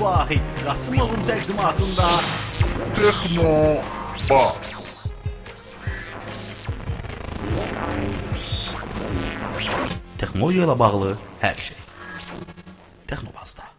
Vahid Qasımovun təqdimatında Texno Bas. texnologiya ilə bağlı hər şey. Texnobazda.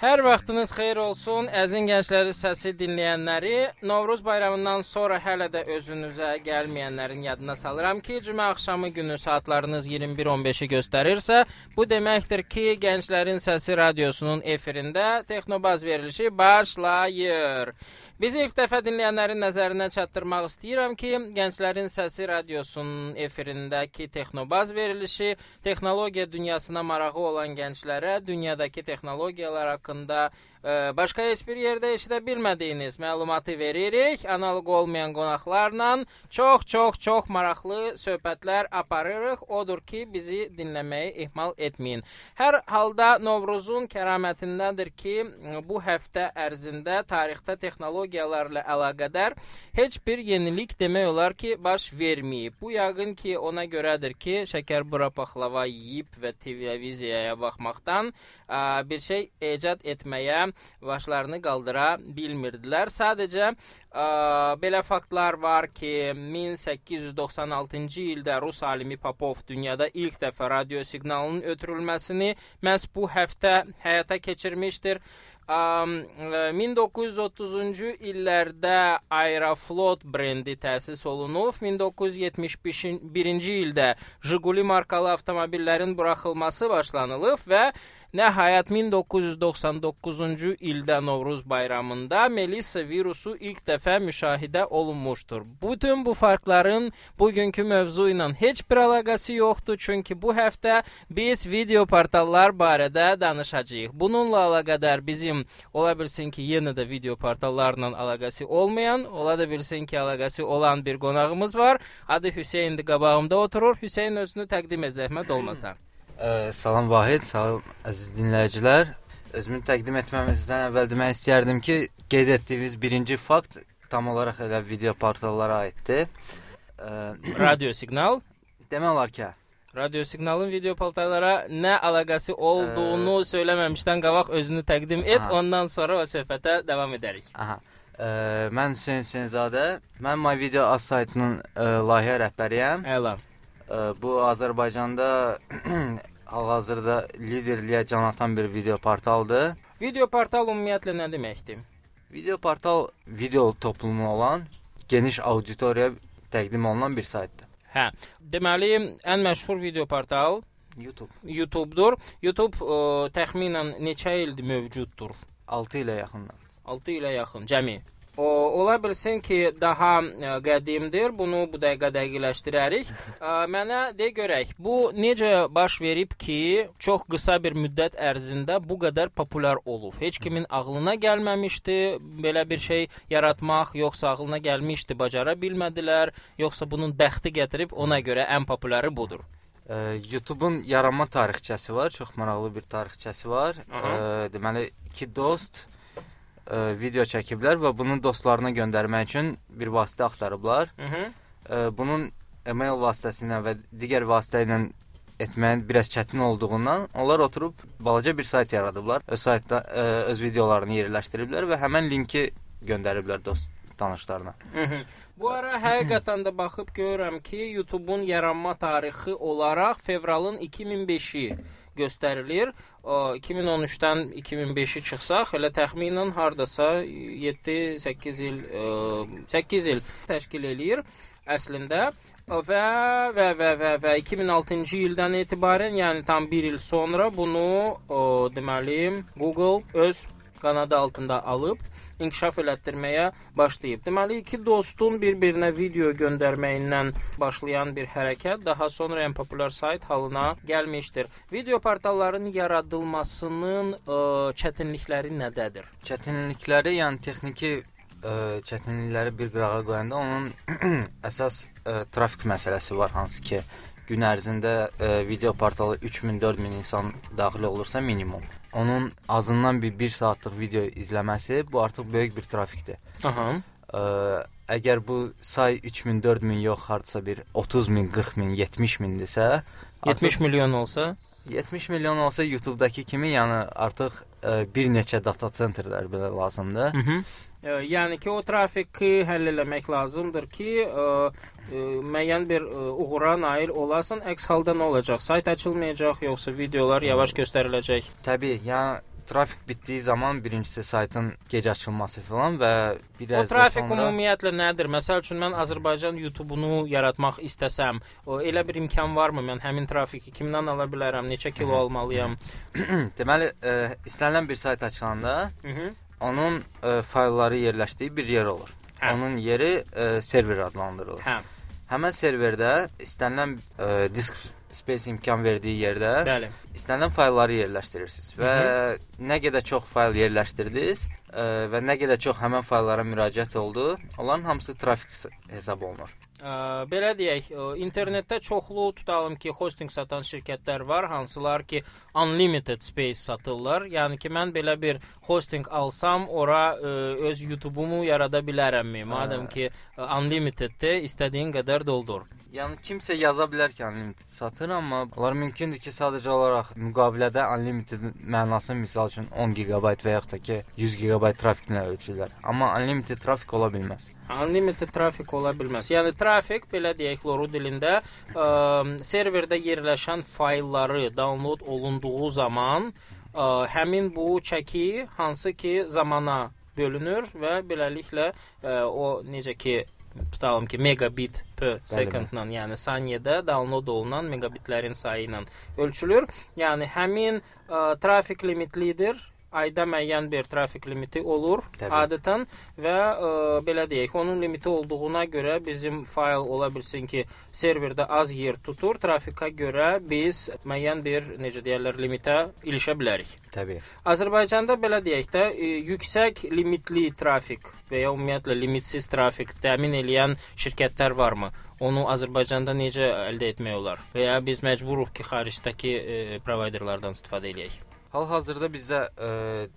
Hər vaxtınız xeyir olsun, əzin gəncləri səsi dinləyənləri. Novruz bayramından sonra hələ də özünüzə gəlməyənlərin yadına salıram ki, cümə axşamı günü saatlarınız 21:15-i göstərirsə, bu deməkdir ki, Gənclərin Səsi radiosunun efirində Texnobaz verilişi başlayır. Bizi ilk dəfə dinləyənlərin nəzərinə çatdırmaq istəyirəm ki, Gənclərin Səsi radiosunun efirindəki Texnobaz verilişi texnologiya dünyasına marağı olan gənclərə dünyadakı texnologiyalar haqqında başqa heç bir yerdə eşidə bilmədiyiniz məlumatı veririk. Analoq olmayan qonaqlarla çox-çox çox maraqlı söhbətlər aparırıq. Odur ki, bizi dinləməyi ehmal etməyin. Hər halda Novruzun kəramətindədir ki, bu həftə ərzində tarixdə texnologiyalarla əlaqədar heç bir yenilik demək olar ki, baş verməyib. Bu yəqin ki, ona görədir ki, şəkər bura paxlava yeyib və televiziyaya baxmaqdan ə, bir şey ecad etməyə başlarını qaldıra bilmirdilər. Sadəcə ə, belə faktlar var ki, 1896-cı ildə Rus alimi Popov dünyada ilk dəfə radio siqnalının ötürülməsini məhz bu həftə həyata keçirmişdir. Am, ə, 1930-cu illərdə Aeroflot brendi təsis olunub. 1971-ci ildə Jiguli markalı avtomobillərin buraxılması başlanılıb və Nəhayət 1999-cu ildə Novruz bayramında Melissa virusu ilk dəfə müşahidə olunmuşdur. Bütün bu fərqlərin bugünkü mövzu ilə heç bir əlaqəsi yoxdur, çünki bu həftə biz video portallar barədə danışacağıq. Bununla əlaqədar bizim ola bilsin ki, yenə də video portallarla əlaqəsi olmayan, ola da bilsin ki, əlaqəsi olan bir qonağımız var. Adı Hüseyndir, qabağımda oturur. Hüseyn özünü təqdim et zəhmət olmasa. Ə, salam Vahid, salam əziz dinləyicilər. Özümü təqdim etməmizdən əvvəl demək istərdim ki, qeyd etdiyiniz birinci fakt tam olaraq elə video portallara aiddir. Ə, Radio siqnal demək olar ki, Radio siqnalın video portallara nə əlaqəsi olduğunu söyləməmişdən qabaq özünü təqdim et, Aha. ondan sonra o söhbətə davam edərik. aha. Ə, mən Hüseyn Hüseynzadə, mən My Video Az saytının ə, layihə rəhbəriyəm. Əla. Ə, bu Azərbaycanda hal-hazırda liderliyə can atan bir video portaldır. Video portal ümumiyyətlə nə deməkdir? Video portal video toplumu olan geniş auditoriyaya təqdim olunan bir saytdır. Hə. Deməli, ən məşhur video portal YouTube YouTube-dur. YouTube ə, təxminən neçə ildir mövcuddur? 6 ilə yaxından. 6 ilə yaxın cəmi. O ola bilsin ki, daha ə, qədimdir. Bunu bu dəqiqə dəqiqləşdirərik. Ə, Mənə de görək, bu necə baş verib ki, çox qısa bir müddət ərzində bu qədər populyar olub? Heç kimin ağlına gəlməmişdi belə bir şey yaratmaq, yoxsa ağlına gəlmişdi, bacara bilmədilər, yoxsa bunun bəxti gətirib ona görə ən populyarı budur. Ə, YouTube-un yaranma tarixçəsi var, çox maraqlı bir tarixçəsi var. Ə, deməli iki dost ə, video çəkiblər və bunu dostlarına göndərmək üçün bir vasitə axtarıblar. Mhm. Ə, bunun email vasitəsilə və digər vasitə ilə etməyin biraz çətin olduğundan onlar oturub balaca bir sayt yaradıblar. Öz saytda ə, öz videolarını yerləşdiriblər və həmin linki göndəriblər dost tanışlarına. Mhm. Bu ara həqiqətən də baxıb görürəm ki, YouTube-un yaranma tarixi olaraq fevralın 2005-i göstərilir. O 2013-dən 2005-i çıxsaq, elə təxminən hardasa 7-8 il ə, 8 il təşkil eləyir əslində və və və və və 2006-cı ildən etibarən, yəni tam 1 il sonra bunu o, deməli Google öz qanadı altında alıb inkişaf elətdirməyə başlayıb. Deməli, iki dostun bir-birinə video göndərməyindən başlayan bir hərəkət daha sonra ən populyar sayt halına gəlmişdir. Video portalların yaradılmasının ə, çətinlikləri nədədir? Çətinlikləri, yəni texniki ə, çətinlikləri bir qırağa qoyanda onun əsas ə, trafik məsələsi var, hansı ki, gün ərzində ə, video portalı 3000-4000 insan daxil olursa minimum. Onun azından bir 1 saatlıq video izləməsi bu artıq böyük bir trafikdir. Aha. Ə, əgər bu say 3000, 4000 yox, hardasa bir 30 min, 40 min, 70 mindirsə, 70 milyon olsa 70 milyon olsa YouTube-dakı kimi, yəni artıq ə, bir neçə data centerlər belə lazımdır. Hı -hı. Yəni ki, o trafiki həll eləmək lazımdır ki, ə, ə, müəyyən bir ə, uğura nail olasın. Əks halda nə olacaq? Sayt açılmayacaq, yoxsa videolar yavaş göstəriləcək? Təbii, yəni trafik bitdiyi zaman birincisi saytın gec açılması filan və bir O az da trafik sonra ümumiyyətlə nədir? Məsəl üçün mən Azərbaycan YouTube-unu yaratmaq istəsəm, o elə bir imkan varmı? Mən həmin trafiki kimdən ala bilərəm? Neçə kilo almalıyam? deməli ə, istənilən bir sayt açılanda Hı -hı. Onun ə, faylları yerləşdiyi bir yer olur. Hə. Onun yeri ə, server adlandırılır. Hə, Həmin serverdə istənilən ə, disk space imkan verdiyi yerdə bəli. istənilən faylları yerləşdirirsiniz və nə qədər çox fayl yerləşdirdiniz ə, və nə qədər çox həmin fayllara müraciət oldu, onların hamısı trafik hesab olunur. Ə, belə deyək, ə, internetdə çoxlu tutalım ki, hosting satan şirkətlər var, hansılar ki, unlimited space satırlar. Yəni ki, mən belə bir hosting alsam, ora ə, öz YouTube-umu yarada bilərəmmi? Madəm ki, ə, unlimiteddir, istədiyin qədər doldur. Yəni kimsə yaza bilər ki, unlimited satır, amma onlar mümkündür ki, sadəcə olaraq müqavilədə unlimited mənasını misal üçün 10 GB və yaxud da ki 100 GB trafiklə ölçürlər. Amma unlimited trafik ola bilməz. Unlimited trafik ola bilməz. Yəni trafik belə deyək loru dilində ə, serverdə yerləşən faylları download olunduğu zaman ə, həmin bu çəki hansı ki zamana bölünür və beləliklə ə, o necə ki tutalım ki megabit per secondla, yəni saniyədə download olunan megabitlərin sayı ilə ölçülür. Yəni həmin ə, trafik limitlidir. Ayda müəyyən bir trafik limiti olur Təbii. adətən və ə, belə deyək, onun limiti olduğuna görə bizim fayl ola bilsin ki, serverdə az yer tutur, trafika görə biz müəyyən bir necə deyirlər limitə ilişə bilərik. Təbii. Azərbaycanda belə deyək də, e, yüksək limitli trafik və ya ümumiyyətlə limitsiz trafik təmin edən şirkətlər varmı? Onu Azərbaycanda necə əldə etmək olar? Və ya biz məcburuq ki, xaricdəki e, provayderlardan istifadə edək. Hal-hazırda bizdə ə,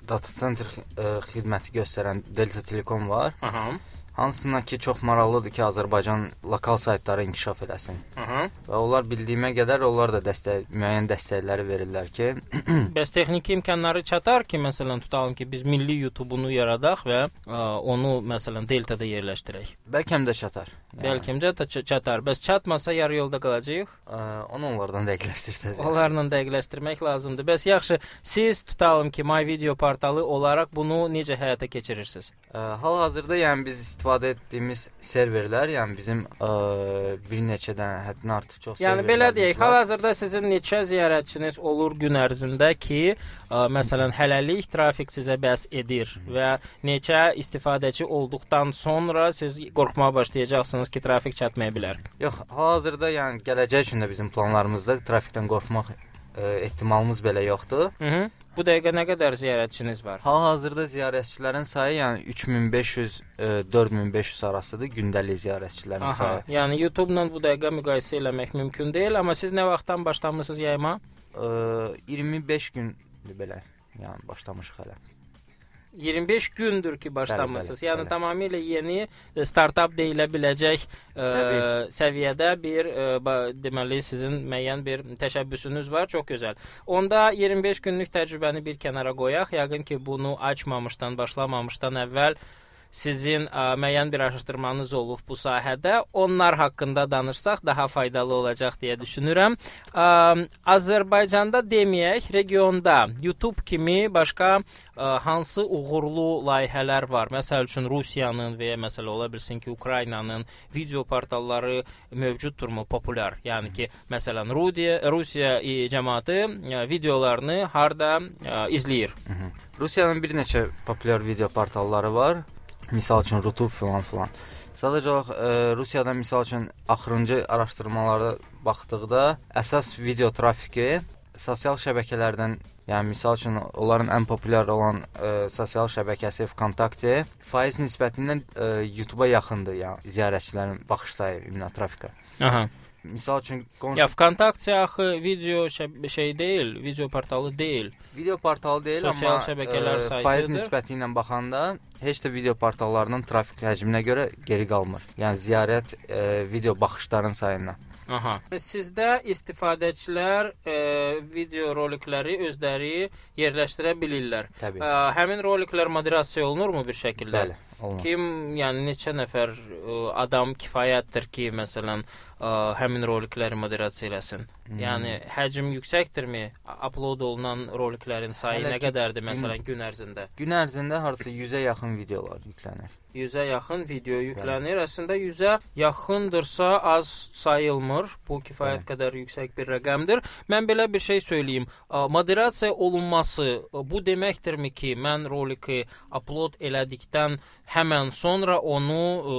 data center ə, xidməti göstərən Delta Telekom var. Aha. Hansına ki çox maraqlıdır ki, Azərbaycan lokal saytları inkişaf eləsin. Aha. Və onlar bildiyimə qədər onlar da dəstək müəyyən dəstəkləri verirlər ki, Bəs texniki imkanları çatar ki, məsələn, tutalım ki, biz milli YouTube-unu yaradaq və ə, onu məsələn Delta-da yerləşdirək. bəlkə də çatar. Bəlkə də çatar. Bəs çatmasa yarı yolda qalacağıq. Ə, onu onlardan dəqiqləşdirsəz. Onlarla dəqiqləşdirmək lazımdır. Bəs yaxşı, siz tutalım ki, My Video portalı olaraq bunu necə həyata keçirirsiniz? Ə, Hal-hazırda yəni biz istifadə etdiyimiz serverlər, yəni bizim ə, bir neçədən həddən artıq çox Yəni belə serverlərimiz deyək, var. hal-hazırda sizin neçə ziyarətçiniz olur gün ərzində ki, ə, məsələn, hələlik trafik sizə bəs edir və neçə istifadəçi olduqdan sonra siz qorxmağa başlayacaqsınız ki, trafik çatmaya bilər. Yox, hal-hazırda yəni gələcək üçün də bizim planlarımızda trafikdən qorxmaq ə, ehtimalımız belə yoxdur. Hı -hı. Bu dəqiqə nə qədər ziyarətçiniz var? Hal-hazırda ziyarətçilərin sayı yəni 3500 ə, 4500 arasıdır gündəlik ziyarətçilərin Aha, sayı. yəni YouTube-la bu dəqiqə müqayisə eləmək mümkün deyil, amma siz nə vaxtdan başlamısınız yayıma? Ə, 25 gündür belə. Yəni başlamışıq hələ. 25 gündür ki başlamısınız. Bəli, bəli, yəni bəli. tamamilə yeni e, startap deyilə biləcək ə, Təbii. səviyyədə bir ə, ba- deməli sizin müəyyən bir təşəbbüsünüz var. Çox gözəl. Onda 25 günlük təcrübəni bir kənara qoyaq. Yəqin ki bunu açmamışdan, başlamamışdan əvvəl sizin ə, müəyyən bir araşdırmanız olub bu sahədə, onlar haqqında danışsaq daha faydalı olacaq deyə düşünürəm. Ə, Azərbaycanda deməyək, regionda YouTube kimi başqa ə, hansı uğurlu layihələr var? Məsəl üçün Rusiyanın və ya məsələ ola bilsin ki, Ukraynanın video portalları mövcuddurmu, populyar? Yəni ki, məsələn, Rusiya Rusiya e, cəmaəti e, videolarını harda e, izləyir? Rusiyanın bir neçə populyar video portalları var. Misal üçün YouTube filan filan. Sadəcə olaraq e, Rusiyada misal üçün axırıncı araşdırmalara baxdıqda əsas video trafiki sosial şəbəkələrdən, yəni misal üçün onların ən populyar olan e, sosial şəbəkəsi VKontakte faiz nisbəti ilə e, YouTube-a yaxındır, yəni ziyarətçilərin baxış sayı ümumi trafika. Aha. Misal üçün qonşu Ya VKontakte axı video şəb şey deyil, video portalı deyil. video portalı deyil, Sosial amma şəbəkələr e, saytıdır. faiz nisbəti ilə baxanda heç də video portallarının trafik həcminə görə geri qalmır. Yəni ziyarət e, video baxışların sayından. Aha. Sizdə istifadəçilər e, video rolikləri özləri yerləşdirə bilirlər. Təbii. E, həmin roliklər moderasiya olunurmu bir şəkildə? Bəli, olmaz. Kim, yəni neçə nəfər ə, adam kifayətdir ki, məsələn, ə, həmin rolikləri moderasiya eləsin? Hmm. Yəni həcm yüksəkdirmi? Upload olunan roliklərin sayı Hələ nə qədərdir gün- məsələn gün ərzində? Gün ərzində hardasa 100-ə yaxın videolar yüklənir. 100-ə yaxın video yüklənir. Əslində 100-ə yaxındırsa az sayılmır. Bu kifayət qədər yüksək bir rəqəmdir. Mən belə bir şey söyləyim. Ə, Moderasiya olunması ə, bu deməkdirmi ki, mən roliki upload elədikdən həmən sonra onu ə,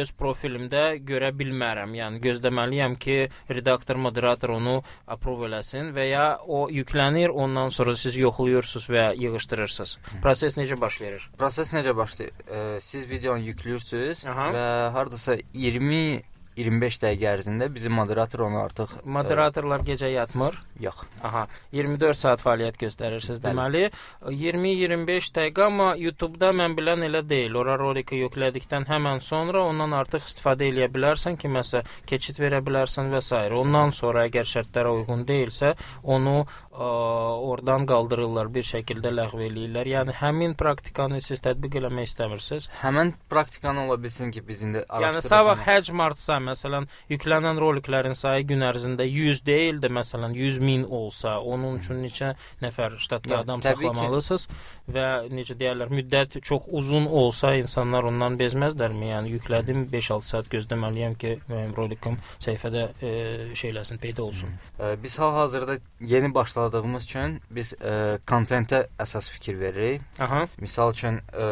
öz profilimdə görə bilmərəm. Yəni gözləməliyəm ki, redaktor, moderator onu aprov eləsin və ya o yüklənir, ondan sonra siz yoxlayırsınız və yığışdırırsınız. Proses necə baş verir? Proses necə başlayır? E, siz videonu yüklürsüz Aha. və hardasa 20 25 dəqiqə ərzində bizim moderator onu artıq e, Moderatorlar gecə yatmır. yox. Aha, 24 saat fəaliyyət göstərirsiniz deməli. 20-25 dəqiqə amma YouTube-da mən bilən elə deyil. Ora roliki yüklədikdən həmən sonra ondan artıq istifadə edə bilərsən ki, məsəl keçid verə bilərsən və s. Ondan sonra əgər şərtlərə uyğun deyilsə, onu ə, oradan qaldırırlar, bir şəkildə ləğv eləyirlər. Yəni həmin praktikanı siz tətbiq eləmək istəmirsiniz. Həmin praktikanı ola bilsin ki, biz indi Yəni sabah həcm artsa, məsələn, yüklənən roliklərin sayı gün ərzində 100 deyildi, məsələn, 100 min olsa, onun üçün neçə nəfər ştatda Ya, adam saxlamalısınız və necə deyirlər, müddət çox uzun olsa insanlar ondan bezməzlərmi? Yəni yüklədim 5-6 saat gözləməliyəm ki, mənim rolikim səhifədə e, şeyləsin, peyda olsun. E, Biz hal-hazırda yeni başladığımız üçün biz e, kontentə əsas fikir veririk. Aha. Misal üçün ə,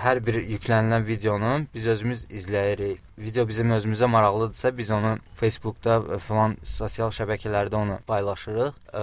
hər bir yüklənilən videonu biz özümüz izləyirik. Video bizim özümüzə maraqlıdırsa, biz onu Facebookda və filan sosial şəbəkələrdə onu paylaşırıq. Ə,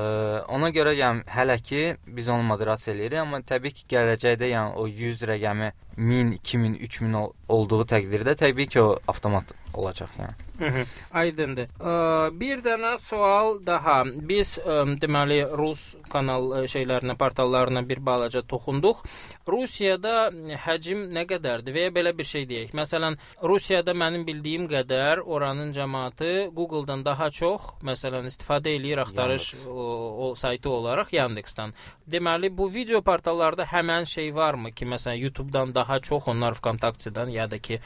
ona görə yəni hələ ki biz onu moderasiya eləyirik, amma təbii ki gələcəkdə yəni o 100 rəqəmi 1000, 2000, 3000 ol olduğu təqdirdə təbii ki o avtomat olacaq yəni. Hı -hı, Aydındır. Ə, bir dənə sual daha. Biz ə, deməli Rus kanal ə, şeylərinə, portallarına bir balaca toxunduq. Rusiyada həcm nə qədərdir və ya belə bir şey deyək. Məsələn, Rusiyada mənim bildiyim qədər oranın cəmaəti Google-dan daha çox, məsələn, istifadə eləyir axtarış o, o saytı olaraq Yandex-dan. Deməli, bu video portallarda həmən şey varmı ki, məsələn, YouTube-dan daha çox onlar VKontakte-dan ya da ki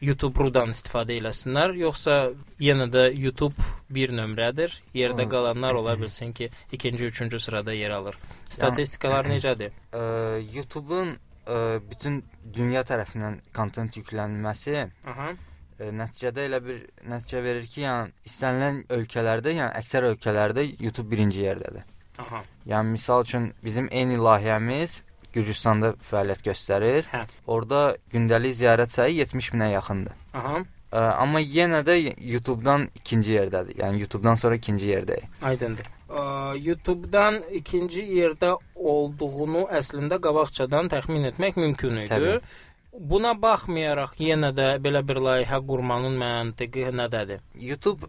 YouTube Rudan istifadə eləsinlər, yoxsa yenə də YouTube bir nömrədir. Yerdə Hı. qalanlar ola bilsin ki, ikinci, üçüncü sırada yer alır. Statistikalar necədir? Ə, YouTube-un bütün dünya tərəfindən kontent yüklənilməsi Aha. E, nəticədə elə bir nəticə verir ki, yəni istənilən ölkələrdə, yəni əksər ölkələrdə YouTube birinci yerdədir. Aha. Yəni misal üçün bizim eyni layihəmiz Gürcüstanda fəaliyyət göstərir. Hə. Orda gündəlik ziyarət sayı 70 minə yaxındır. Aha. Ə, amma yenə də YouTube-dan ikinci yerdədir. Yəni YouTube-dan sonra ikinci yerdəyik. Aydındır. Ə, YouTube-dan ikinci yerdə olduğunu əslində qabaqcadan təxmin etmək mümkün idi. Təbii. Buna baxmayaraq yenə də belə bir layihə qurmanın məntiqi nədədir? YouTube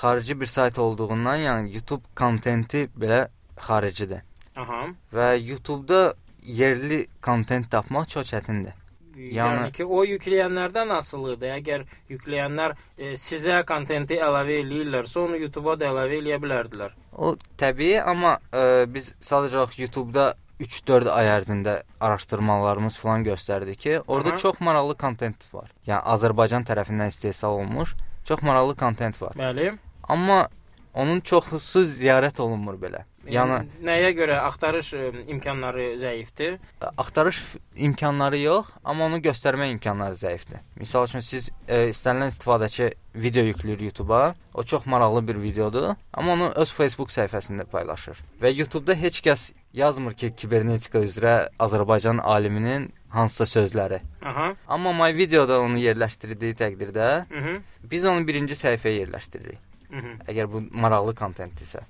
xarici bir sayt olduğundan, yəni YouTube kontenti belə xaricidir. Aha. Və YouTube-da yerli kontent tapmaq çox çətindir. Yəni, Yəni- ki, o yükləyənlərdən asılıdır. Əgər yükləyənlər e, sizə kontenti əlavə eləyirlərsə, onu YouTube-a da əlavə eləyə bilərdilər. O təbii, amma ə, biz sadəcə olaraq YouTube-da 3-4 ay ərzində araşdırmalarımız falan göstərdi ki, orada Aha. çox maraqlı kontent var. Yəni Azərbaycan tərəfindən istehsal olunmuş çox maraqlı kontent var. Bəli. Amma onun çoxusu ziyarət olunmur belə. Yəni nəyə görə axtarış ə, imkanları zəifdir? axtarış imkanları yox, amma onu göstərmə imkanları zəifdir. Məsəl üçün siz e, istənilən istifadəçi video yükləyir YouTube-a. O çox maraqlı bir videodur, amma onu öz Facebook səhifəsində paylaşır. Və YouTube-da heç kəs yazmır ki, kibernetika üzrə Azərbaycan aliminin hansısa sözləri. Aha. Amma My Video-da onu yerləşdirdiyi təqdirdə Mhm. biz onu birinci səhifəyə yerləşdiririk. Mhm. Əgər bu maraqlı kontentdirsə.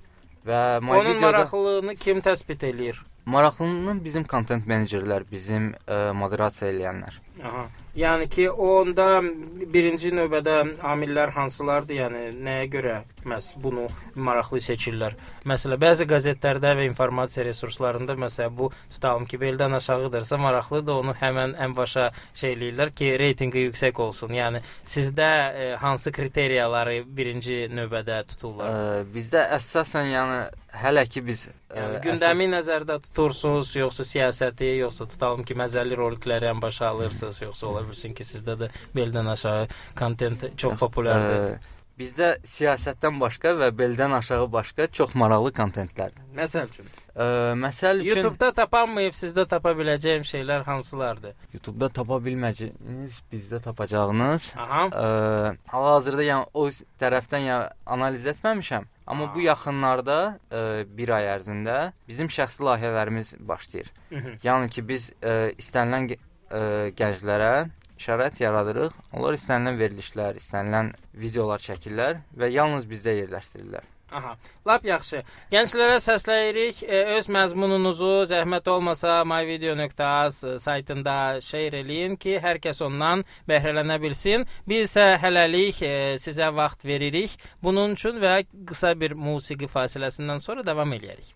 Və My Onun Video-da maraqlılığını kim təsbit eləyir? Maraqlının bizim kontent menecerlər, bizim ə, moderasiya eləyənlər. Aha. Yəni ki, onda birinci növbədə amillər hansılardır? Yəni nəyə görə məhz bunu maraqlı seçirlər? Məsələn, bəzi qəzetlərdə və informasiya resurslarında məsələn bu tutalım ki, beldən aşağıdırsa maraqlıdır, onu həmən ən başa şey eləyirlər ki, reytinqi yüksək olsun. Yəni sizdə e, hansı kriteriyaları birinci növbədə tuturlar? Ə, bizdə əsasən yəni hələ ki biz ə, Yəni gündəmi nəzərdə tutursunuz, yoxsa siyasəti, yoxsa tutalım ki, məzəli rolikləri ən başa alırsınız, yoxsa ola bilsin ki, sizdə də beldən aşağı kontent çox populyardır. Ə, bizdə siyasətdən başqa və beldən aşağı başqa çox maraqlı kontentlərdir. Məsəl üçün, Ə, məsəl üçün YouTube-da tapanmayıb sizdə tapa biləcəyim şeylər hansılardır? YouTube-da tapa bilməyəcəyiniz, bizdə tapacağınız Aha. Hal-hazırda yəni o tərəfdən yəni analiz etməmişəm, amma bu yaxınlarda ə, bir ay ərzində bizim şəxsi layihələrimiz başlayır. Mhm. Yəni ki biz ə, istənilən ə, gənclərə şərait yaradırıq. Onlar istənilən verilişlər, istənilən videolar çəkirlər və yalnız bizdə yerləşdirirlər. Aha. Lap yaxşı. Gənclərə səsləyirik. E, öz məzmununuzu zəhmət olmasa myvideo.az saytında şeir eləyin ki, hər kəs ondan bəhrələnə bilsin. Biz isə hələlik e, sizə vaxt veririk. Bunun üçün və qısa bir musiqi fasiləsindən sonra davam eləyərik.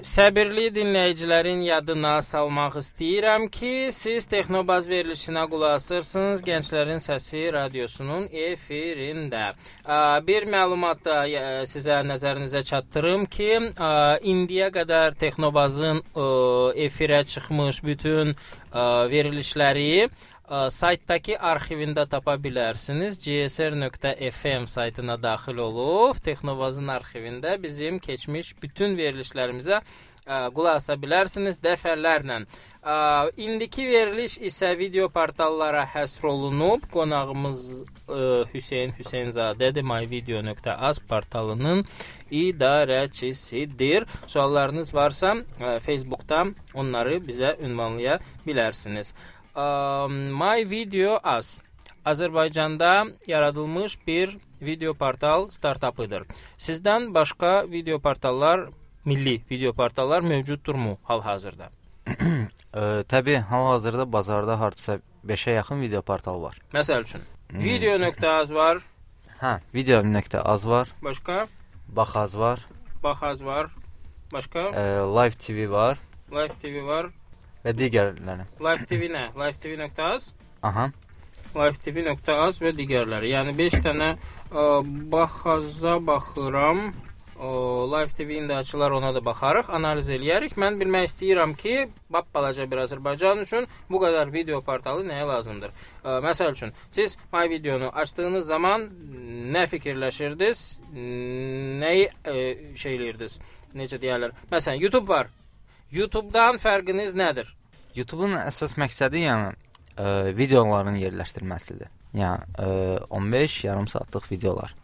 Səbirli dinləyicilərin yadına salmaq istəyirəm ki, siz Texnobaz verilişinə qulaq asırsınız Gənclərin Səsi radiosunun efirində. Bir məlumat da sizə nəzərinizə çatdırım ki, indiyə qədər Texnobazın efirə çıxmış bütün verilişləri saytdakı arxivində tapa bilərsiniz. gsr.fm saytına daxil olub Texnovazın arxivində bizim keçmiş bütün verilişlərimizə ə, qulaq asa bilərsiniz dəfələrlə. Ə, indiki veriliş isə video portallara həsr olunub. Qonağımız ə, Hüseyn Hüseynzadədir. myvideo.az portalının idarəçisidir. Suallarınız varsa ə, Facebookda onları bizə ünvanlaya bilərsiniz. My Video As. Azərbaycanda yaradılmış bir video portal startapıdır. Sizdən başqa video portallar, milli video portallar mövcuddurmu hal-hazırda? Təbii hal-hazırda bazarda hardasa 5-ə yaxın video portal var. Məsəl üçün, video.az var, Hə, video.az var, başqa Baxaz var, Baxaz var, başqa ə, Live TV var Live TV var. Və digərləri. Live TV nə? Live TV.az, Aha. Live TV.az və digərləri. Yəni 5 dənə ə, Baxaza baxıram. O Live TV-nin də açılar ona da baxarıq, analiz eləyərik. Mən bilmək istəyirəm ki, bab balaca bir Azərbaycan üçün bu qədər video portalı nəyə lazımdır? Ə, məsəl üçün, siz My videonu açdığınız zaman nə fikirləşirdiniz? Nəyi ə, şey eləyirdiniz? Necə deyirlər? Məsələn, YouTube var. YouTube-dan fərqiniz nədir? YouTube-un əsas məqsədi yəni ə, videoların yerləşdirilməsidir. Yəni ə, 15 yarım saatlıq videolar.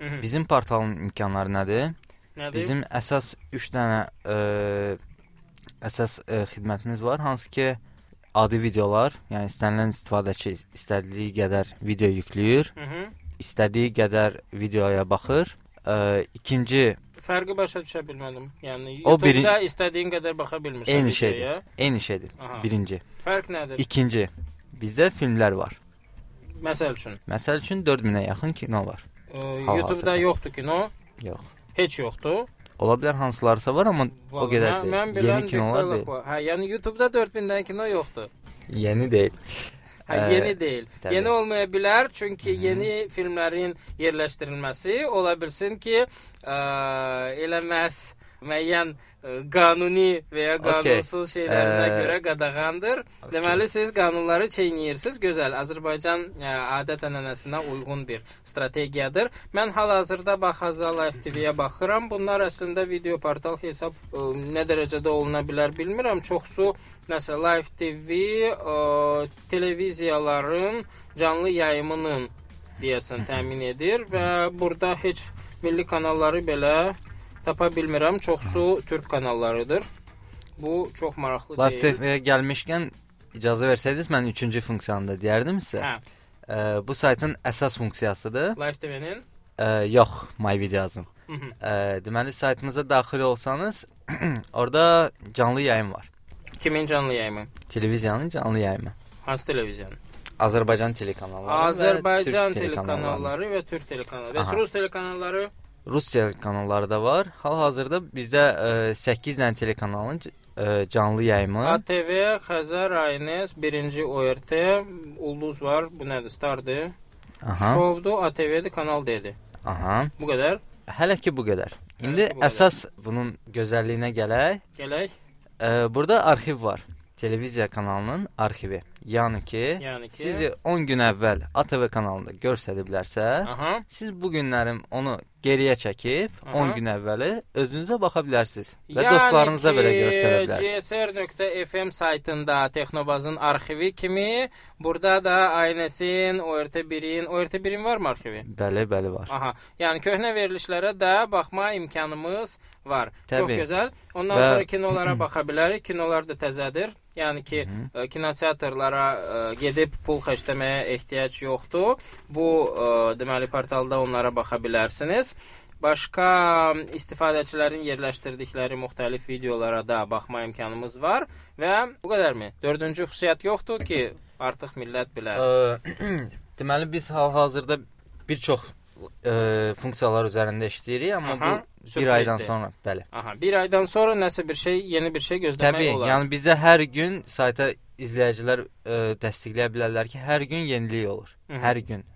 Mhm. Bizim portalın imkanları nədir? Nədir? Bizim əsas 3 dənə ə, əsas ə, xidmətimiz var, hansı ki adi videolar, yəni istənilən istifadəçi istədiyi qədər video yükləyir, Mhm. istədiyi qədər videoya baxır. Ə, ikinci Fərqi başa düşə bilmədim. Yəni O biri- YouTube-da istədiyin qədər baxa bilmirsən eyni videoya. şeydir. Eyni şeydir. Aha. Birinci. Fərq nədir? İkinci. Bizdə filmlər var. Məsəl üçün, Məsəl üçün 4000-ə yaxın kino var. Hal-hazırda. YouTube-da yoxdur kino, Yox. heç yoxdur. Ola bilər hansılarsa var, amma o Vallahi qədər mən, mən deyil. bilən Yeni kinolar deyil. var. Hə, yəni YouTube-da 4000-dən kino yoxdur. Yeni deyil. Ha, Ee, yeni deyil. tabii. Yeni olmaya bilər, çünki yeni filmlərin yerləşdirilməsi ola bilsin ki, ə, elə məhz müəyyən ə, qanuni və ya qanunsuz şeylərinə Ə, görə qadağandır. Deməli siz qanunları çeynəyirsiniz. Gözəl. Azərbaycan ə, adət-ənənəsinə uyğun bir strategiyadır. Mən hal-hazırda Baxaza Live TV-yə baxıram. Bunlar əslində video portal hesab ə, nə dərəcədə oluna bilər bilmirəm. Çoxsu nəsə Live TV ə, televiziyaların canlı yayımının deyəsən təmin edir və burada heç milli kanalları belə tapa bilmirəm. Çoxsu türk kanallarıdır. Bu çox maraqlı Live deyil. TV-yə gəlmişkən icazə versəydiniz mən 3-cü funksiyanı da deyərdim sizə. Hə, Ə, bu saytın əsas funksiyasıdır. Live TV-nin yox, My. Ə, deməli saytımıza daxil olsanız, orada canlı yayım var. kimin canlı yayımı? Televiziyanın canlı yayımı. Hansı televiziyanın? Azərbaycan telekanalları Azərbaycan telekanalları. və türk telekanalları. Və. Rus telekanalları Rus telekanalları da var. Hal-hazırda bizdə ə, 8 dənə telekanalın ə, canlı yayımı. ATV, Xəzər, Aynes, 1-ci ORT, Ulduz var. Bu nədir? Stardır. Aha. Şovdur, ATV-dir, Kanal D-dir. Aha. Bu qədər. Hələ ki bu qədər. İndi bu qədər. əsas bunun gözəlliyinə gələk. Gələk. Ə, burada arxiv var. Televiziya kanalının arxivi. Yəni ki, Yəni ki, sizi 10 gün əvvəl ATV kanalında göstəriblərsə, Aha. siz bu günlərim onu geriyə çəkib Aha. 10 gün əvvəli özünüzə baxa bilərsiniz və dostlarınıza belə göstərə bilərsiniz. GSR.fm saytında Texnobazın arxivi kimi burada da Aynesin, ORT1-in, ORT1-in varmı arxivi? Bəli, bəli var. Aha. Yəni köhnə verilişlərə də baxma imkanımız var. Çox Təbii. gözəl. Ondan Və- sonra kinolara baxa bilərik. Kinolar da təzədir. Yəni ki, ə, kinoteatrlara ə, gedib pul xərcləməyə ehtiyac yoxdur. Bu ə, deməli portalda onlara baxa bilərsiniz. Başqa istifadəçilərin yerləşdirdikləri müxtəlif videolara da baxma imkanımız var və bu qədərmi? Dördüncü xüsusiyyət yoxdur ki, artıq millət bilər. Ə, deməli biz hal-hazırda bir çox ə, funksiyalar üzərində işləyirik, amma Aha, bu bir sürprizdir. aydan sonra, bəli. Aha, bir aydan sonra nəsə bir şey, yeni bir şey gözləmək Təbii, olar. yəni bizə hər gün sayta izləyicilər ə, dəstəkləyə bilərlər ki, hər gün yenilik olur. Mhm. Hər gün.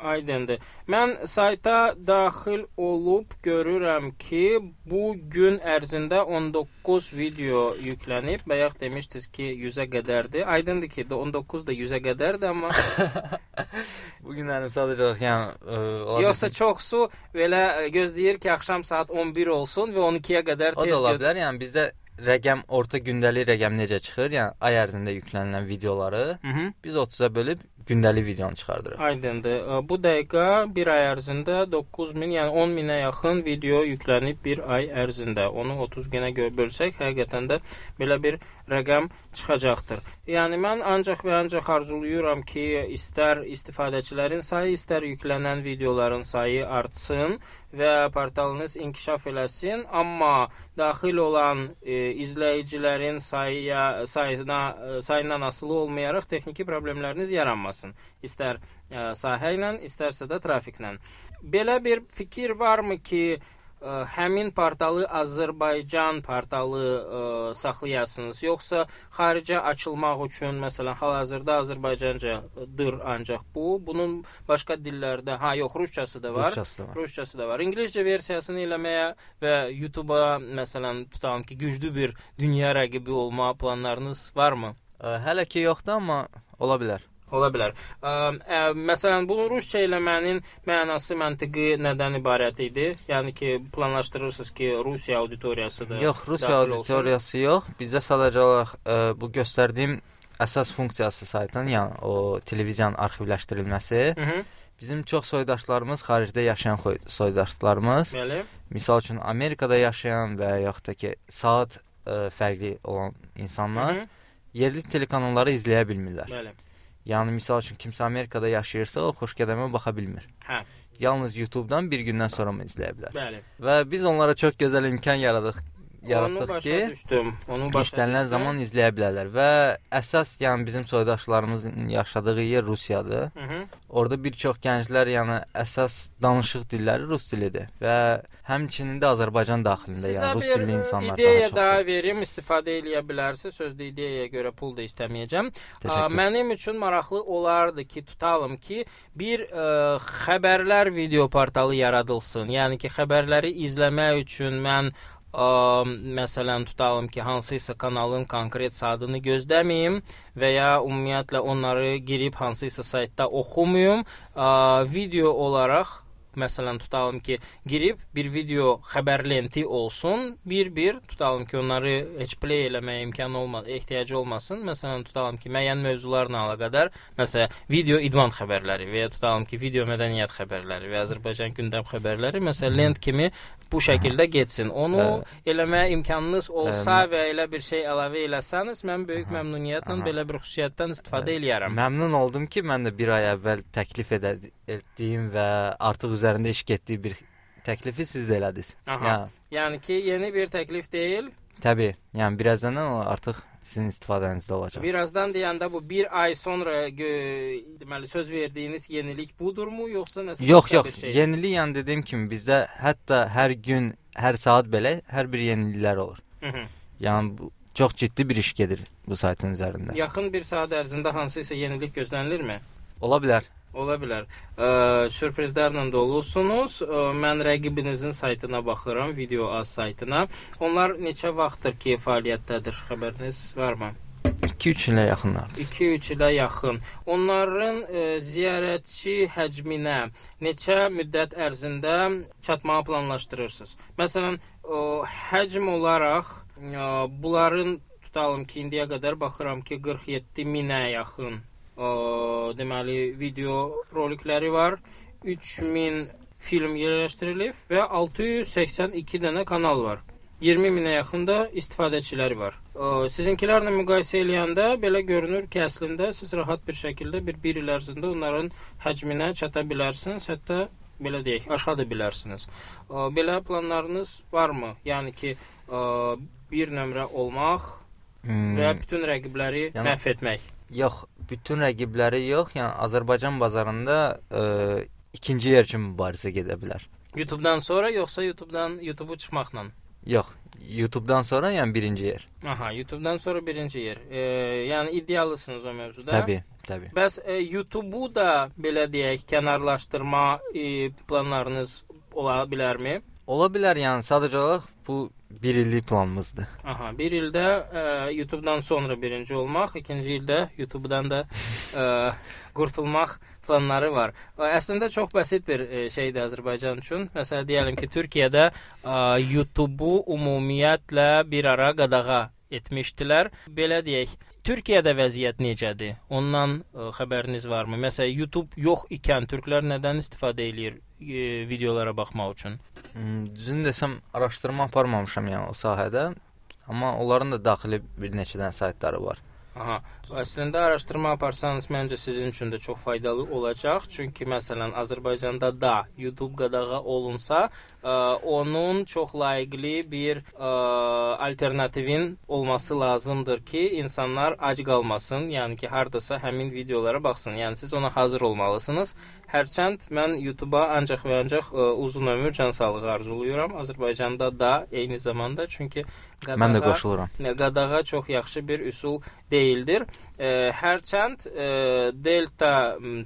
Aydındır. Mən sayta daxil olub görürəm ki, bu gün ərzində 19 video yüklənib. Bayaq demişdiniz ki, 100-ə qədərdir. Aydındır ki, də 19 da 100-ə qədərdir, amma Bu günlərim sadəcə yəni ə, ola yoxsa bilsin- çoxsu belə ə, gözləyir ki, axşam saat 11 olsun və 12-yə qədər o tez da ola bilər. Yəni bizdə rəqəm orta gündəlik rəqəm necə çıxır? Yəni ay ərzində yüklənilən videoları Mhm. biz 30-a bölüb gündəlik videonu çıxardırıq. Aydındır. Bu dəqiqə bir ay ərzində 9000, yəni 10 minə yaxın video yüklənib bir ay ərzində. Onu 30 günə gö- bölsək, həqiqətən də belə bir rəqəm çıxacaqdır. Yəni mən ancaq və ancaq arzulayıram ki, istər istifadəçilərin sayı, istər yüklənən videoların sayı artsın və portalınız inkişaf eləsin, amma daxil olan e, izləyicilərin sayıya sayına e, sayından asılı olmayaraq texniki problemləriniz yaranmasın. İstər e, sahə ilə, istərsə də trafiklə. Belə bir fikir varmı ki, ə, həmin portalı Azərbaycan portalı ə, saxlayasınız, yoxsa xaricə açılmaq üçün, məsələn, hal-hazırda Azərbaycancadır ancaq bu, bunun başqa dillərdə, ha, yox, rusçası da var. Rusçası da var. Rusçası da var. İngiliscə versiyasını eləməyə və YouTube-a məsələn tutalım ki, güclü bir dünya rəqibi olma planlarınız varmı? Ə, hələ ki yoxdur, amma ola bilər. Ola bilər. Ə, ə, məsələn, bunu rusca eləmənin mənası, məntiqi nədən ibarət idi? Yəni ki, planlaşdırırsınız ki, Rusiya auditoriyası da Yox, Rusiya daxil olsun? auditoriyası yox. Bizdə sadəcə olaraq ə, bu göstərdiyim əsas funksiyası saytın, yəni o televiziyanın arxivləşdirilməsi. Hı -hı. Bizim çox soydaşlarımız xaricdə yaşayan soydaşlarımız, Bəli. misal üçün Amerikada yaşayan və yaxud da ki, saat ə, fərqli olan insanlar Hı -hı. yerli telekanalları izləyə bilmirlər. Bəli. Yəni misal üçün kimsə Amerikada yaşayırsa, o xoşgədəmə baxa bilmir. Hə. Yalnız YouTube-dan bir gündən sonra mı izləyə bilər? Bəli. Və biz onlara çox gözəl imkan yaradıq, yaratdıq ki, düşdüm. Onu başa istənilən düşdüm. zaman izləyə bilərlər və əsas yəni bizim soydaşlarımızın yaşadığı yer Rusiyadır. Hı -hı. Orada bir çox gənclər, yəni əsas danışıq dilləri rus dilidir və həmçinin də Azərbaycan daxilində, Sizə yəni rus dilli e, insanlar ideya daha daha çoxdur. verim, istifadə eləyə bilərsiniz. Sözdə ideyaya görə pul da istəməyəcəm. A. Mənim üçün maraqlı olardı ki, tutalım ki, bir ə, xəbərlər video portalı yaradılsın. Yəni ki, xəbərləri izləmək üçün mən Ə, məsələn tutalım ki, hansısa kanalın konkret adını gözləməyim və ya ümumiyyətlə onları girib hansısa saytda oxumayım. Ə, video olaraq Məsələn tutalım ki, girib bir video xəbər lenti olsun, bir-bir tutalım ki, onları heç play eləməyə imkanı olmaz, ehtiyacı olmasın. Məsələn tutalım ki, müəyyən mövzularla əlaqədar, məsələn, video idman xəbərləri və ya tutalım ki, video mədəniyyət xəbərləri və Azərbaycan gündəm xəbərləri məsələn lent kimi bu şəkildə getsin. Onu Hə. eləməyə imkanınız olsa Hə, və elə bir şey əlavə eləsəniz, mən böyük məmnuniyyətlə Aha. belə bir xüsusiyyətdən istifadə eləyərəm. Məmnun oldum ki, mən də 1 ay əvvəl təklif edə- etdiyim və artıq üzərində iş getdiyi bir təklifi siz də elədiniz. Aha. Yəni, Yəni ki, yeni bir təklif deyil, təbii. Yəni birazdan o artıq sizin istifadənizdə olacaq. Birazdan deyəndə bu bir ay sonra deməli söz verdiyiniz yenilik budurmu yoxsa nəsə Yox, başqa yox. bir şey? Yenilik yəni dediyim kimi bizdə hətta hər gün, hər saat belə hər bir yeniliklər olur. Hı -hı. Yəni bu çox ciddi bir iş gedir bu saytın üzərində. Yaxın bir saat ərzində hansısa yenilik gözlənilirmi? Ola bilər. Ola bilər. Ə, sürprizlərlə dolusunuz. Ə, mən rəqibinizin saytına baxıram, Video Az saytına. Onlar neçə vaxtdır ki, fəaliyyətdədir? Xəbəriniz varmı? 2-3 ilə yaxınlardır. 2-3 ilə yaxın. Onların ə, ziyarətçi həcminə neçə müddət ərzində çatmağı planlaşdırırsınız? Məsələn, ə, həcm olaraq ə, bunların tutalım ki, indiyə qədər baxıram ki, 47 minə yaxın deməli video rolikləri var. 3000 film yerləşdirilib və 682 dənə kanal var. 20 minə yaxın da istifadəçiləri var. Sizinkilərlə müqayisə eləyəndə belə görünür ki, əslində siz rahat bir şəkildə bir 1 il ərzində onların həcminə çata bilərsiniz, hətta belə deyək, aşağı bilərsiniz. Ə, Belə planlarınız varmı? Yəni ki, ə, bir nömrə olmaq Hmm, və bütün rəqibləri Yəni- məhv etmək. yox, bütün rəqibləri yox, yəni Azərbaycan bazarında ə, ikinci yer kimi mübarizə gedə bilər. YouTube-dan sonra yoxsa YouTube-dan YouTube-u çıxmaqla? Yox, YouTube-dan sonra yəni birinci yer. Aha, YouTube-dan sonra birinci yer. E, yəni iddialısınız o mövzuda. Təbii, təbii. Bəs e, YouTube-u da belə deyək, kənarlaşdırma e, planlarınız ola bilərmi? Ola bilər, yəni sadəcə olaraq bu 1 illik planımızdır. Aha, bir ildə e, YouTube-dan sonra birinci olmaq, ikinci ildə YouTube-dan da e, qurtulmaq planları var. E, Əslində çox bəsit bir şeydir Azərbaycan üçün. Məsələn, deyəlim ki, Türkiyədə YouTube-u ümumiyyətlə bir ara qadağa etmişdilər. Belə deyək, Türkiyədə vəziyyət necədir? Ondan ə, xəbəriniz varmı? Məsələn, YouTube yox ikən türklər nədən istifadə eləyir e, videolara baxmaq üçün? Hmm, Düzünü desəm, araşdırma aparmamışam yəni o sahədə. Amma onların da daxili bir neçə dənə saytları var. Aha. Əslində araşdırma aparsanız məncə sizin üçün də çox faydalı olacaq. Çünki məsələn Azərbaycanda da YouTube qadağa olunsa, ə, onun çox layiqli bir ə, alternativin olması lazımdır ki, insanlar ac qalmasın, yəni ki, hardasa həmin videolara baxsın. Yəni siz ona hazır olmalısınız. Hərçənd mən YouTube-a ancaq və ancaq ə, uzun ömür, can sağlığı arzulayıram. Azərbaycanda da eyni zamanda çünki qadağa Mən də qoşuluram. qadağa çox yaxşı bir üsul deyildir. E, hərçənd e, Delta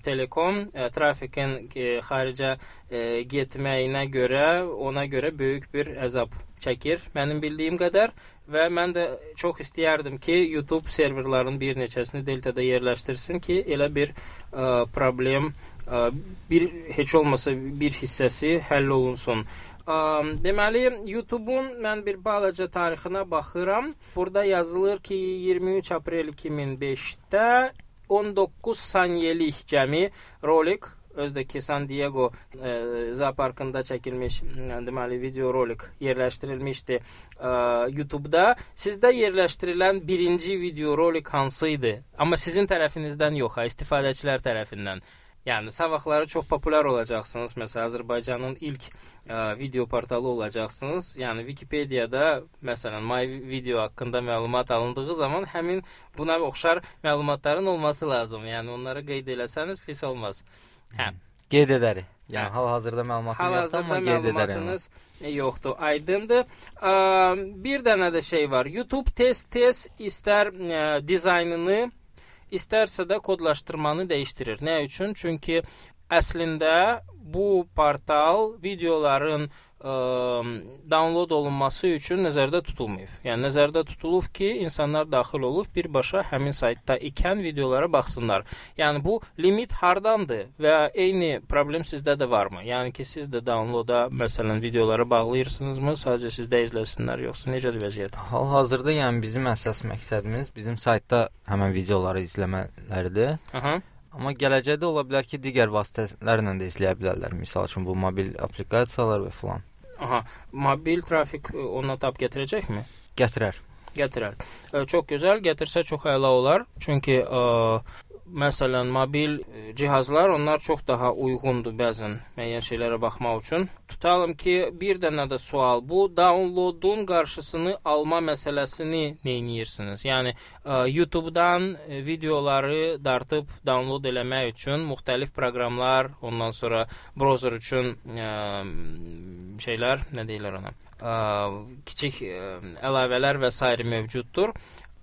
Telekom e, trafikin e, xaricə e, getməyinə görə ona görə böyük bir əzab çəkir mənim bildiyim qədər və mən də çox istəyərdim ki, YouTube serverların bir neçəsini Delta-da yerləşdirsin ki, elə bir ə, problem ə, bir heç olmasa bir hissəsi həll olunsun. Deməli, YouTube-un mən bir balaca tarixinə baxıram. Burada yazılır ki, 23 aprel 2005-də 19 saniyelik cəmi rolik özdəki San Diego e, zooparkında çəkilmiş deməli video rolik yerləşdirilmişdi e, YouTube-da. Sizdə yerləşdirilən birinci video rolik hansı idi? Amma sizin tərəfinizdən yox, ha, istifadəçilər tərəfindən. Yəni sabahları çox populyar olacaqsınız. Məsələn, Azərbaycanın ilk ə, video portalı olacaqsınız. Yəni Wikipediyada məsələn My Video haqqında məlumat alındığı zaman həmin buna oxşar məlumatların olması lazım. Yəni onları qeyd eləsəniz pis olmaz. Hə. Qeyd edərik. Hə. Yəni hal-hazırda məlumatım yoxdur, amma qeyd edərəm. məlumatınız yoxdur. Aydındır. Bir dənə də şey var. YouTube tez-tez istər ə, dizaynını, istərsə də kodlaşdırmanı dəyişdirir. Nə üçün? Çünki əslində bu portal videoların download olunması üçün nəzərdə tutulmayıb. Yəni nəzərdə tutulub ki, insanlar daxil olub birbaşa həmin saytda ikən videolara baxsınlar. Yəni bu limit hardandır və eyni problem sizdə də varmı? Yəni ki, siz də downloada məsələn videoları bağlayırsınızmı? Sadəcə sizdə izləsinlər yoxsa necədir vəziyyət? Hal-hazırda yəni bizim əsas məqsədimiz bizim saytda həmin videoları izləmələridir. Aha. Amma gələcəkdə ola bilər ki, digər vasitələrlə də izləyə bilərlər. Məsəl üçün bu mobil applikasiyalar və filan Aha. Mobil trafik ona tab gətirəcəkmi? gətirər. Gətirər. Çox gözəl, gətirsə çox əla olar. Çünki ə, məsələn mobil ə, cihazlar onlar çox daha uyğundur bəzən müəyyən şeylərə baxmaq üçün. Tutalım ki, bir dənə də sual. Bu downloadun qarşısını alma məsələsini nə edirsiniz? Yəni ə, YouTube-dan ə, videoları dartıb download eləmək üçün müxtəlif proqramlar, ondan sonra browser üçün ə, şeylər, nə deyirlər ona? Ə, kiçik ə, əlavələr və s. mövcuddur.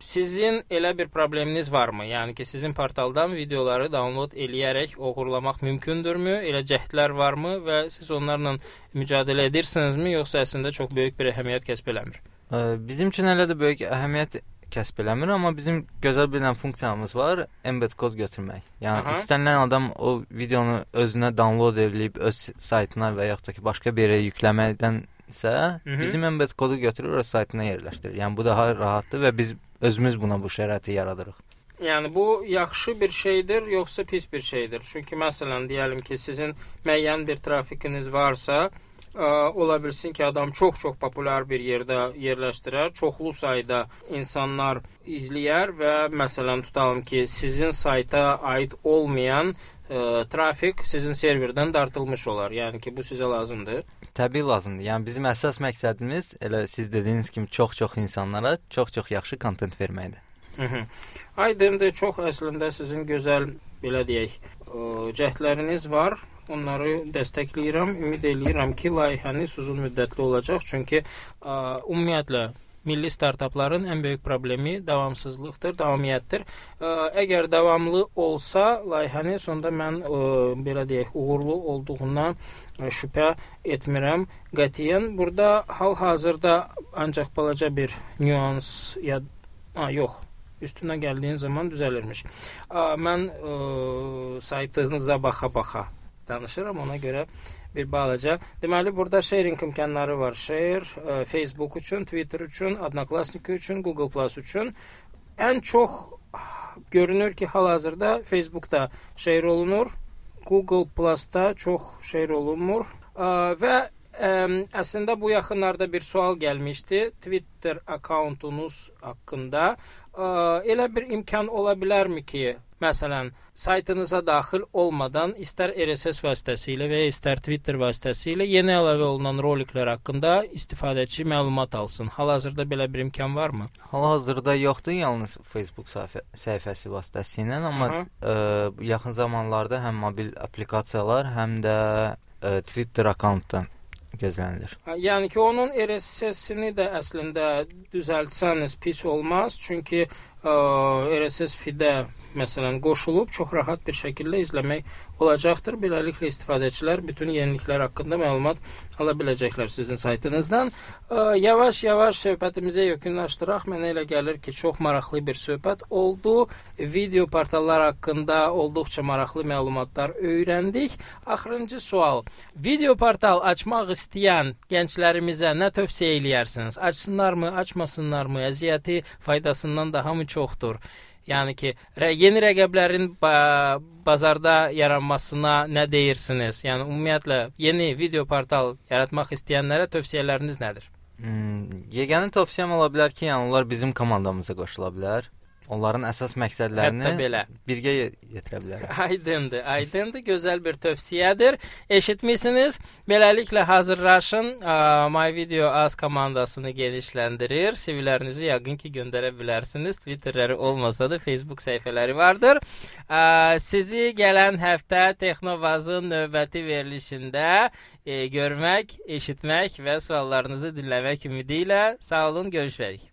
Sizin elə bir probleminiz varmı? Yəni ki, sizin portaldan videoları download eləyərək oğurlamaq mümkündürmü? Elə cəhdlər varmı və siz onlarla mücadilə edirsinizmi, yoxsa əslində çox böyük bir əhəmiyyət kəsb eləmir? Bizim üçün elə də böyük əhəmiyyət kəsb eləmir, amma bizim gözəl bir dənə funksiyamız var, embed kod götürmək. Yəni Aha. istənilən adam o videonu özünə download edib öz saytına və yaxud da ki, başqa bir yerə yükləməkdən isə Mhm. bizim embed kodu götürür öz saytına yerləşdirir. Yəni bu daha rahatdır və biz özümüz buna bu şəraiti yaradırıq. Yəni bu yaxşı bir şeydir, yoxsa pis bir şeydir? Çünki məsələn deyəlim ki, sizin müəyyən bir trafikiniz varsa, ə, ola bilsin ki, adam çox-çox populyar bir yerdə yerləşdirər, çoxlu sayda insanlar izləyər və məsələn tutalım ki, sizin sayta aid olmayan ə, trafik sizin serverdən dartılmış olar. Yəni ki, bu sizə lazımdır. Təbii lazımdır. Yəni bizim əsas məqsədimiz elə siz dediyiniz kimi çox-çox insanlara çox-çox yaxşı kontent verməkdir. Aydındır, çox əslində sizin gözəl belə deyək, ə, cəhdləriniz var. Onları dəstəkləyirəm. Ümid eləyirəm ki, layihəniz uzun müddətli olacaq, çünki ə, ümumiyyətlə milli startapların ən böyük problemi davamsızlıqdır, davamiyyətdir. Əgər davamlı olsa layihəniz, onda mən ə, belə deyək, uğurlu olduğundan ə, şübhə etmirəm qətiyyən. Burada hal-hazırda ancaq balaca bir nüans ya ha, yox, üstünə gəldiyin zaman düzəlirmiş. Mən ə, saytınıza baxa-baxa danışıram, ona görə bir balaca. Deməli burada sharing imkanları var. Share ə, Facebook üçün, Twitter üçün, Odnoklassniki üçün, Google Plus üçün. Ən çox görünür ki, hal-hazırda Facebookda share olunur. Google Plus-da çox share olunmur. Ə, və ə, əslində bu yaxınlarda bir sual gəlmişdi. Twitter akkauntunuz haqqında ə, elə bir imkan ola bilərmi ki, məsələn, saytınıza daxil olmadan istər RSS vasitəsilə və ya istər Twitter vasitəsilə yeni əlavə olunan roliklər haqqında istifadəçi məlumat alsın. Hal-hazırda belə bir imkan varmı? Hal-hazırda yoxdur, yalnız Facebook səhifə, səhifəsi vasitəsilə, amma Aha. ə, yaxın zamanlarda həm mobil applikasiyalar, həm də ə, Twitter akkauntdan gözlənilir. Yəni ki, onun RSS-ini də əslində düzəltsəniz pis olmaz, çünki RSS feed-ə məsələn qoşulub çox rahat bir şəkildə izləmək olacaqdır. Beləliklə istifadəçilər bütün yeniliklər haqqında məlumat ala biləcəklər sizin saytınızdan. Yavaş-yavaş söhbətimizə yekunlaşdıraq. Mənə elə gəlir ki, çox maraqlı bir söhbət oldu. Video portallar haqqında olduqca maraqlı məlumatlar öyrəndik. Axırıncı sual. Video portal açmaq istəyən gənclərimizə nə tövsiyə eləyərsiniz? Açsınlarmı, açmasınlarmı? Əziyyəti faydasından daha mı çoxdur? Yəni ki, rə, yeni rəqəblərin ba bazarda yaranmasına nə deyirsiniz? Yəni ümumiyyətlə yeni video portal yaratmaq istəyənlərə tövsiyələriniz nədir? Hmm, yeganə tövsiyəm ola bilər ki, yəni onlar bizim komandamıza qoşula bilər. Onların əsas məqsədlərini belə. birgə ye- yetirə bilərlər. Aydındır, aydındır. Gözəl bir tövsiyədir. Eşitmisiniz? Beləliklə hazırlaşın. My Video Az komandasını genişləndirir. CV-lərinizi yəqin ki, göndərə bilərsiniz. Twitterləri olmasa da Facebook səhifələri vardır. Sizi gələn həftə Texnovazın növbəti verilişində e, görmək, eşitmək və suallarınızı dinləmək ümidi ilə sağ olun, görüşərik.